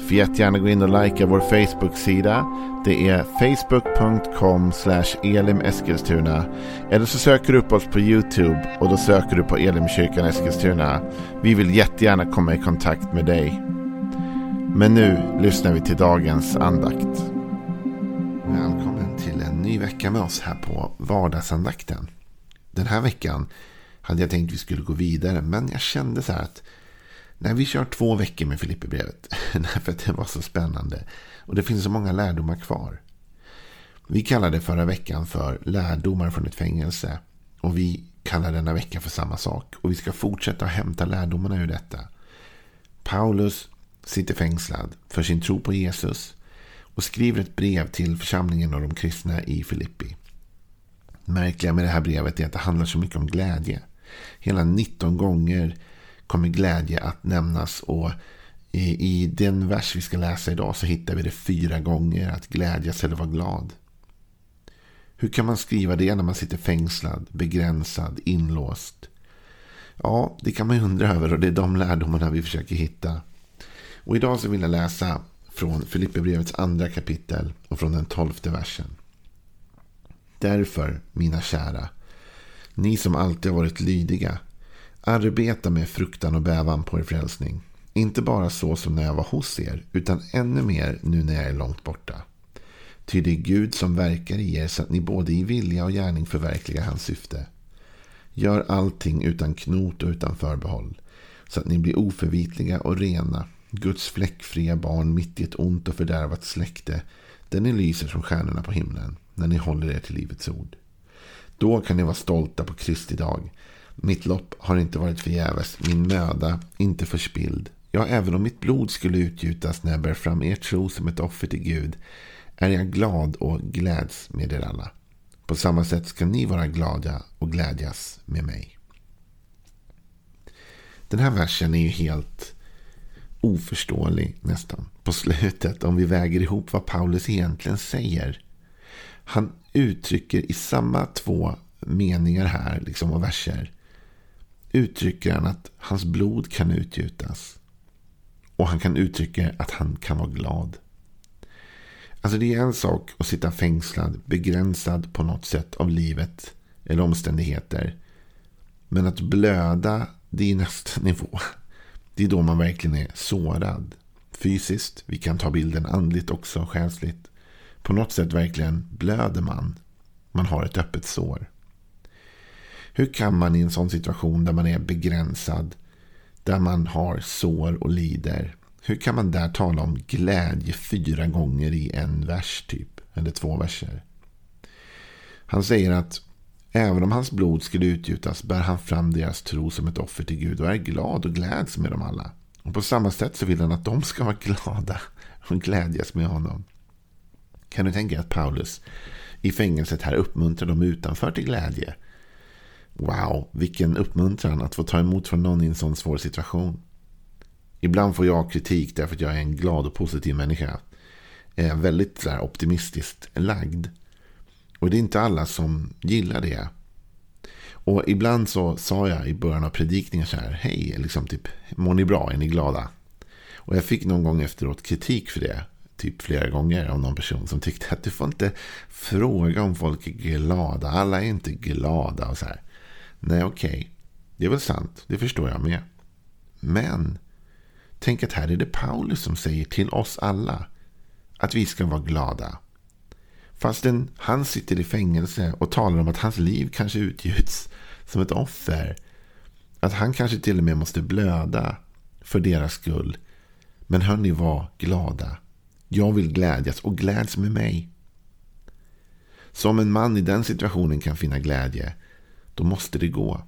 Får jättegärna gå in och likea vår Facebook-sida. Det är facebook.com elimeskilstuna. Eller så söker du upp oss på YouTube och då söker du på Elimkyrkan Eskilstuna. Vi vill jättegärna komma i kontakt med dig. Men nu lyssnar vi till dagens andakt. Välkommen till en ny vecka med oss här på vardagsandakten. Den här veckan hade jag tänkt att vi skulle gå vidare men jag kände så här att Nej, vi kör två veckor med Filipperbrevet. För att det var så spännande. Och det finns så många lärdomar kvar. Vi kallade förra veckan för lärdomar från ett fängelse. Och vi kallar denna vecka för samma sak. Och vi ska fortsätta att hämta lärdomarna ur detta. Paulus sitter fängslad för sin tro på Jesus. Och skriver ett brev till församlingen och de kristna i Filippi. Märkliga med det här brevet är att det handlar så mycket om glädje. Hela 19 gånger kommer glädje att nämnas. Och i, i den vers vi ska läsa idag så hittar vi det fyra gånger. Att glädjas eller vara glad. Hur kan man skriva det när man sitter fängslad, begränsad, inlåst? Ja, det kan man ju undra över och det är de lärdomarna vi försöker hitta. Och idag så vill jag läsa från Filipperbrevets andra kapitel och från den tolfte versen. Därför, mina kära, ni som alltid har varit lydiga, Arbeta med fruktan och bävan på er frälsning. Inte bara så som när jag var hos er, utan ännu mer nu när jag är långt borta. Ty det är Gud som verkar i er så att ni både i vilja och gärning förverkligar hans syfte. Gör allting utan knot och utan förbehåll, så att ni blir oförvitliga och rena, Guds fläckfria barn mitt i ett ont och fördärvat släkte, där ni lyser som stjärnorna på himlen, när ni håller er till livets ord. Då kan ni vara stolta på Kristi dag, mitt lopp har inte varit förgäves, min möda inte förspild. Ja, även om mitt blod skulle utgjutas när jag bär fram er tro som ett offer till Gud är jag glad och gläds med er alla. På samma sätt ska ni vara glada och glädjas med mig. Den här versen är ju helt oförståelig nästan på slutet om vi väger ihop vad Paulus egentligen säger. Han uttrycker i samma två meningar här liksom och verser uttrycker han att hans blod kan utgjutas. Och han kan uttrycka att han kan vara glad. Alltså det är en sak att sitta fängslad, begränsad på något sätt av livet eller omständigheter. Men att blöda, det är nästa nivå. Det är då man verkligen är sårad. Fysiskt, vi kan ta bilden andligt också, själsligt. På något sätt verkligen blöder man. Man har ett öppet sår. Hur kan man i en sån situation där man är begränsad, där man har sår och lider, hur kan man där tala om glädje fyra gånger i en vers typ, eller två verser? Han säger att även om hans blod skulle utgjutas bär han fram deras tro som ett offer till Gud och är glad och gläds med dem alla. Och på samma sätt så vill han att de ska vara glada och glädjas med honom. Kan du tänka att Paulus i fängelset här uppmuntrar dem utanför till glädje? Wow, vilken uppmuntran att få ta emot från någon i en sån svår situation. Ibland får jag kritik därför att jag är en glad och positiv människa. Är väldigt så optimistiskt lagd. Och det är inte alla som gillar det. Och ibland så sa jag i början av predikningen så här. Hej, liksom typ, mår ni bra? Är ni glada? Och jag fick någon gång efteråt kritik för det. Typ flera gånger av någon person som tyckte att du får inte fråga om folk är glada. Alla är inte glada och så här. Nej, okej. Okay. Det är väl sant. Det förstår jag med. Men tänk att här är det Paulus som säger till oss alla att vi ska vara glada. Fastän han sitter i fängelse och talar om att hans liv kanske utgjuts som ett offer. Att han kanske till och med måste blöda för deras skull. Men hörni, var glada. Jag vill glädjas och gläds med mig. Som en man i den situationen kan finna glädje då måste det gå.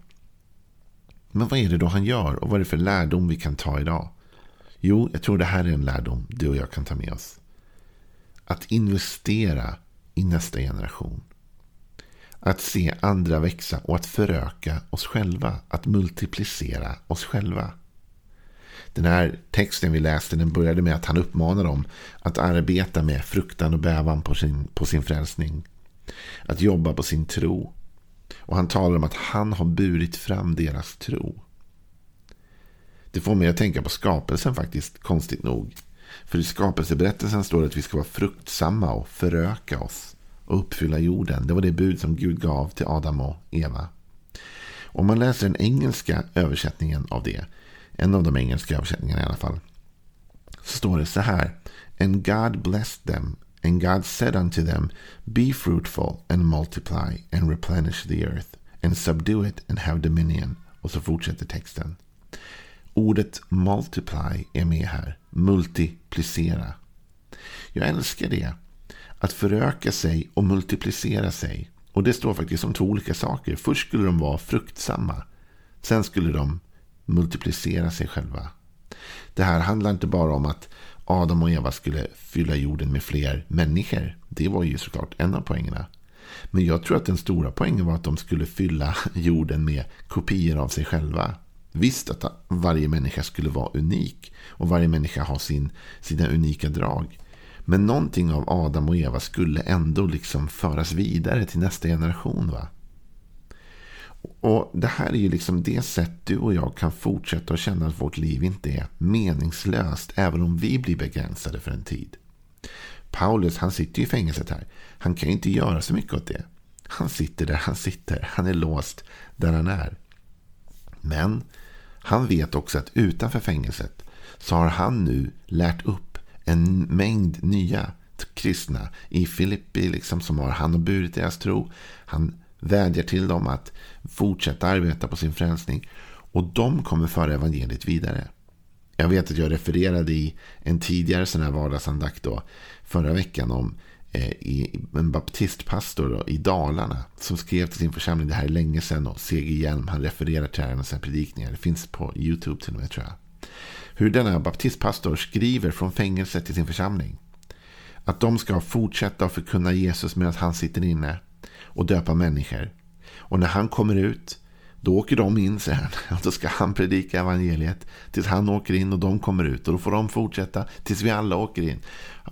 Men vad är det då han gör och vad är det för lärdom vi kan ta idag? Jo, jag tror det här är en lärdom du och jag kan ta med oss. Att investera i nästa generation. att se andra växa och att föröka oss själva. Att multiplicera oss själva. Den här texten vi läste den började med att han uppmanar dem att arbeta med fruktan och bävan på sin, på sin frälsning. Att jobba på sin tro. Och han talar om att han har burit fram deras tro. Det får mig att tänka på skapelsen faktiskt, konstigt nog. För i skapelseberättelsen står det att vi ska vara fruktsamma och föröka oss och uppfylla jorden. Det var det bud som Gud gav till Adam och Eva. Om man läser den engelska översättningen av det, en av de engelska översättningarna i alla fall, så står det så här. And God blessed them, and God said unto them, Be fruitful and multiply and replenish the earth, and subdue it and have dominion. Och så fortsätter texten. Ordet multiply är med här. Multiplicera. Jag älskar det. Att föröka sig och multiplicera sig. Och det står faktiskt som två olika saker. Först skulle de vara fruktsamma. Sen skulle de multiplicera sig själva. Det här handlar inte bara om att Adam och Eva skulle fylla jorden med fler människor. Det var ju såklart en av poängerna. Men jag tror att den stora poängen var att de skulle fylla jorden med kopior av sig själva. Visst att varje människa skulle vara unik och varje människa har sin, sina unika drag. Men någonting av Adam och Eva skulle ändå liksom föras vidare till nästa generation. va? Och Det här är ju liksom det sätt du och jag kan fortsätta att känna att vårt liv inte är meningslöst. Även om vi blir begränsade för en tid. Paulus han sitter i fängelset här. Han kan inte göra så mycket åt det. Han sitter där han sitter. Han är låst där han är. Men han vet också att utanför fängelset så har han nu lärt upp en mängd nya kristna i Filippi liksom, som har han och burit deras tro. Han vädjar till dem att fortsätta arbeta på sin frälsning. Och de kommer föra evangeliet vidare. Jag vet att jag refererade i en tidigare sån här vardagsandakt då, förra veckan om Eh, i, en baptistpastor då, i Dalarna som skrev till sin församling, det här är länge sedan, och C.G. Hjelm, han refererar till det här predikningar, det finns på YouTube till och med tror jag. Hur denna baptistpastor skriver från fängelset till sin församling. Att de ska fortsätta att förkunna Jesus medan han sitter inne och döpa människor. Och när han kommer ut då åker de in sen och då ska han predika evangeliet tills han åker in och de kommer ut. Och då får de fortsätta tills vi alla åker in.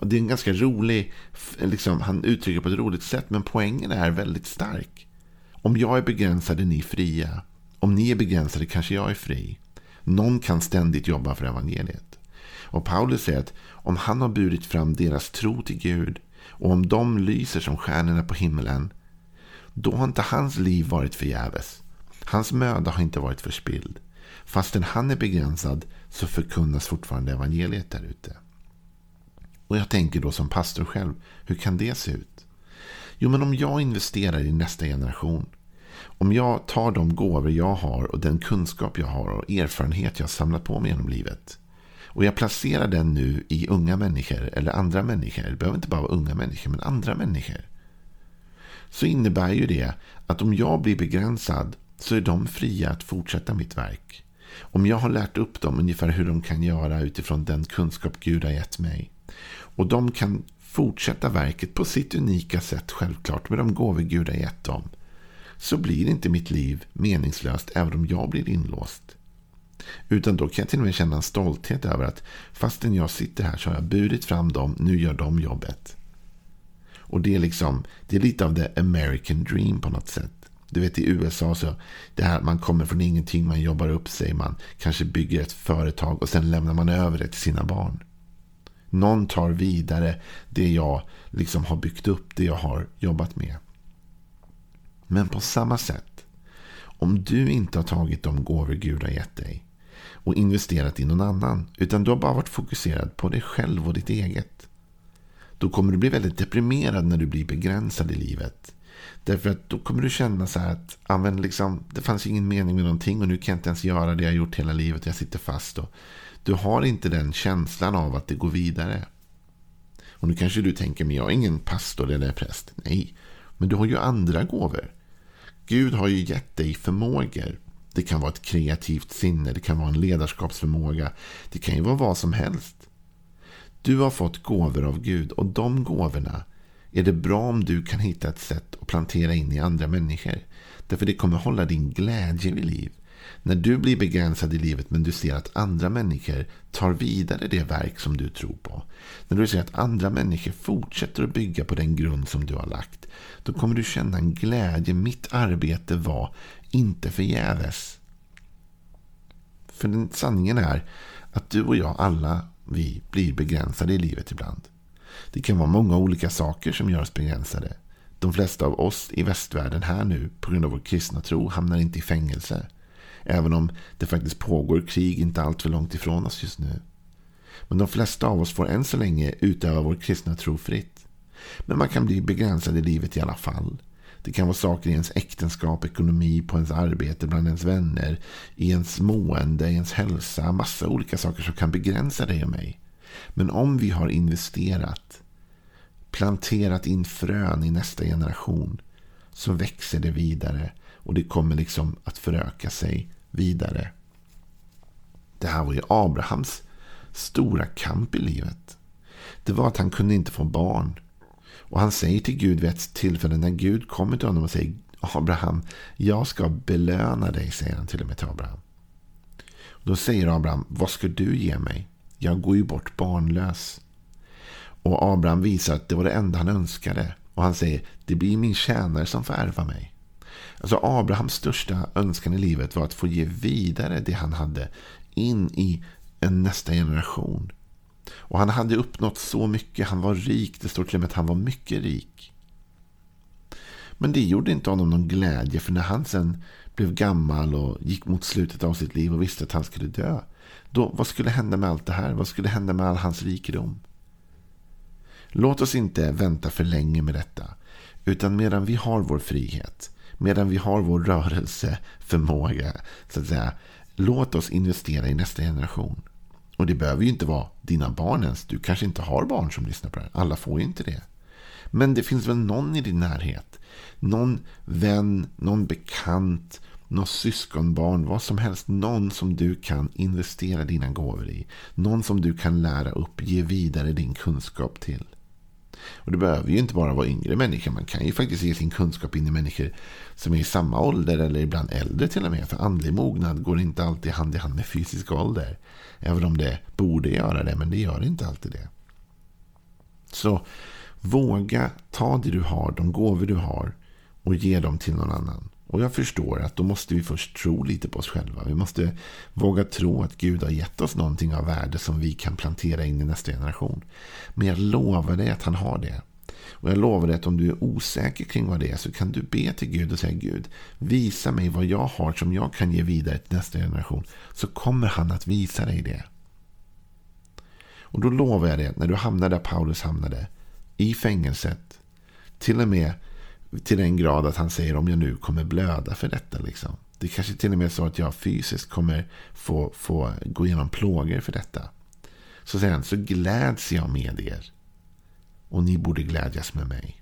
Det är en ganska rolig, liksom, han uttrycker på ett roligt sätt men poängen är väldigt stark. Om jag är begränsad är ni fria. Om ni är begränsade kanske jag är fri. Någon kan ständigt jobba för evangeliet. Och Paulus säger att om han har burit fram deras tro till Gud och om de lyser som stjärnorna på himlen då har inte hans liv varit förgäves. Hans möda har inte varit förspilld. Fastän han är begränsad så förkunnas fortfarande evangeliet där ute. Och jag tänker då som pastor själv, hur kan det se ut? Jo, men om jag investerar i nästa generation. Om jag tar de gåvor jag har och den kunskap jag har och erfarenhet jag samlat på mig genom livet. Och jag placerar den nu i unga människor eller andra människor. Det behöver inte bara vara unga människor, men andra människor. Så innebär ju det att om jag blir begränsad så är de fria att fortsätta mitt verk. Om jag har lärt upp dem ungefär hur de kan göra utifrån den kunskap Gud har gett mig. Och de kan fortsätta verket på sitt unika sätt självklart med de gåvor Gud har gett dem. Så blir inte mitt liv meningslöst även om jag blir inlåst. Utan då kan jag till och med känna en stolthet över att fastän jag sitter här så har jag burit fram dem, nu gör de jobbet. Och det är liksom, det är lite av the American dream på något sätt. Du vet i USA så det här man kommer från ingenting, man jobbar upp sig, man kanske bygger ett företag och sen lämnar man över det till sina barn. Någon tar vidare det jag liksom har byggt upp, det jag har jobbat med. Men på samma sätt, om du inte har tagit de gåvor Gud har gett dig och investerat i någon annan, utan du har bara varit fokuserad på dig själv och ditt eget. Då kommer du bli väldigt deprimerad när du blir begränsad i livet. Därför att då kommer du känna så här att amen, liksom, det fanns ingen mening med någonting och nu kan jag inte ens göra det jag gjort hela livet. och Jag sitter fast. Och du har inte den känslan av att det går vidare. Och nu kanske du tänker, men jag är ingen pastor eller präst. Nej, men du har ju andra gåvor. Gud har ju gett dig förmågor. Det kan vara ett kreativt sinne, det kan vara en ledarskapsförmåga. Det kan ju vara vad som helst. Du har fått gåvor av Gud och de gåvorna är det bra om du kan hitta ett sätt att plantera in i andra människor. Därför det kommer hålla din glädje vid liv. När du blir begränsad i livet men du ser att andra människor tar vidare det verk som du tror på. När du ser att andra människor fortsätter att bygga på den grund som du har lagt. Då kommer du känna en glädje. Mitt arbete var inte förgäves. För den, sanningen är att du och jag alla vi blir begränsade i livet ibland. Det kan vara många olika saker som gör oss begränsade. De flesta av oss i västvärlden här nu på grund av vår kristna tro hamnar inte i fängelse. Även om det faktiskt pågår krig inte allt för långt ifrån oss just nu. Men de flesta av oss får än så länge utöva vår kristna tro fritt. Men man kan bli begränsad i livet i alla fall. Det kan vara saker i ens äktenskap, ekonomi, på ens arbete, bland ens vänner, i ens mående, i ens hälsa. Massa olika saker som kan begränsa dig och mig. Men om vi har investerat, planterat in frön i nästa generation, så växer det vidare och det kommer liksom att föröka sig vidare. Det här var ju Abrahams stora kamp i livet. Det var att han kunde inte få barn. Och han säger till Gud vid ett tillfälle när Gud kommer till honom och säger Abraham, jag ska belöna dig, säger han till och med till Abraham. Då säger Abraham, vad ska du ge mig? Jag går ju bort barnlös. Och Abraham visar att det var det enda han önskade. Och han säger, det blir min tjänare som får ärva mig. Alltså Abrahams största önskan i livet var att få ge vidare det han hade in i en nästa generation. Och han hade uppnått så mycket. Han var rik. Det står till och med att han var mycket rik. Men det gjorde inte honom någon glädje. För när han sen blev gammal och gick mot slutet av sitt liv och visste att han skulle dö. Då, vad skulle hända med allt det här? Vad skulle hända med all hans rikedom? Låt oss inte vänta för länge med detta. Utan medan vi har vår frihet. Medan vi har vår rörelseförmåga. Så att säga. Låt oss investera i nästa generation. Och det behöver ju inte vara dina barn ens. Du kanske inte har barn som lyssnar på det här. Alla får ju inte det. Men det finns väl någon i din närhet. Någon vän, någon bekant, något syskonbarn, vad som helst. Någon som du kan investera dina gåvor i. Någon som du kan lära upp, ge vidare din kunskap till. Och det behöver ju inte bara vara yngre människor. Man kan ju faktiskt ge sin kunskap in i människor som är i samma ålder eller ibland äldre till och med. För andlig mognad går inte alltid hand i hand med fysisk ålder. Även om det borde göra det, men det gör inte alltid det. Så våga ta det du har, de gåvor du har och ge dem till någon annan. Och jag förstår att då måste vi först tro lite på oss själva. Vi måste våga tro att Gud har gett oss någonting av värde som vi kan plantera in i nästa generation. Men jag lovar dig att han har det. Och jag lovar dig att om du är osäker kring vad det är så kan du be till Gud och säga Gud, visa mig vad jag har som jag kan ge vidare till nästa generation. Så kommer han att visa dig det. Och då lovar jag dig att när du hamnar där Paulus hamnade, i fängelset, till och med till den grad att han säger om jag nu kommer blöda för detta. Liksom. Det kanske till och med är så att jag fysiskt kommer få, få gå igenom plågor för detta. Så säger han, så gläds jag med er. Och ni borde glädjas med mig.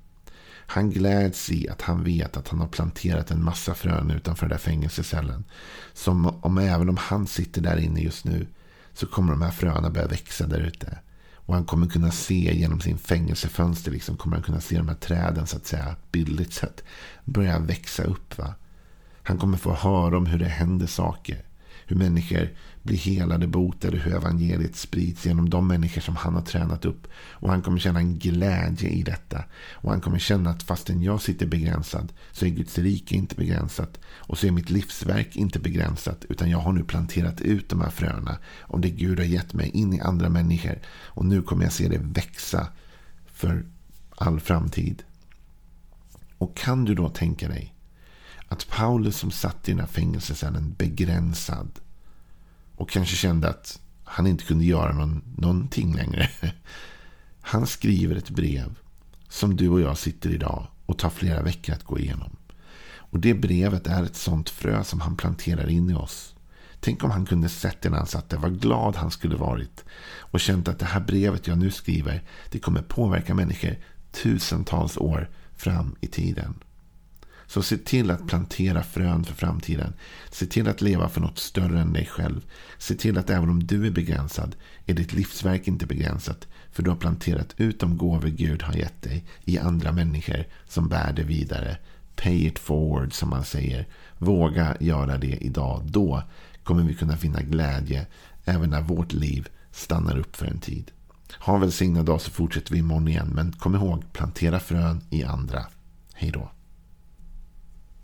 Han gläds i att han vet att han har planterat en massa frön utanför den där fängelsecellen. Som om även om han sitter där inne just nu så kommer de här fröna börja växa där ute. Och han kommer kunna se genom sin fängelsefönster. Liksom, kommer han kunna se de här träden så att säga bildligt sett börja växa upp. Va? Han kommer få höra om hur det händer saker. Hur människor blir helade, botade, hur evangeliet sprids genom de människor som han har tränat upp. Och han kommer känna en glädje i detta. Och han kommer känna att fastän jag sitter begränsad så är Guds rike inte begränsat. Och så är mitt livsverk inte begränsat. Utan jag har nu planterat ut de här fröna. Om det Gud har gett mig in i andra människor. Och nu kommer jag se det växa för all framtid. Och kan du då tänka dig att Paulus som satt i den här fängelsecellen begränsad och kanske kände att han inte kunde göra någon, någonting längre. Han skriver ett brev som du och jag sitter idag och tar flera veckor att gå igenom. Och det brevet är ett sånt frö som han planterar in i oss. Tänk om han kunde sett det när han satt där, vad glad han skulle varit. Och känt att det här brevet jag nu skriver, det kommer påverka människor tusentals år fram i tiden. Så se till att plantera frön för framtiden. Se till att leva för något större än dig själv. Se till att även om du är begränsad är ditt livsverk inte begränsat. För du har planterat ut de gåvor Gud har gett dig i andra människor som bär det vidare. Pay it forward som man säger. Våga göra det idag. Då kommer vi kunna finna glädje även när vårt liv stannar upp för en tid. Ha en välsignad dag så fortsätter vi imorgon igen. Men kom ihåg, plantera frön i andra. Hej då.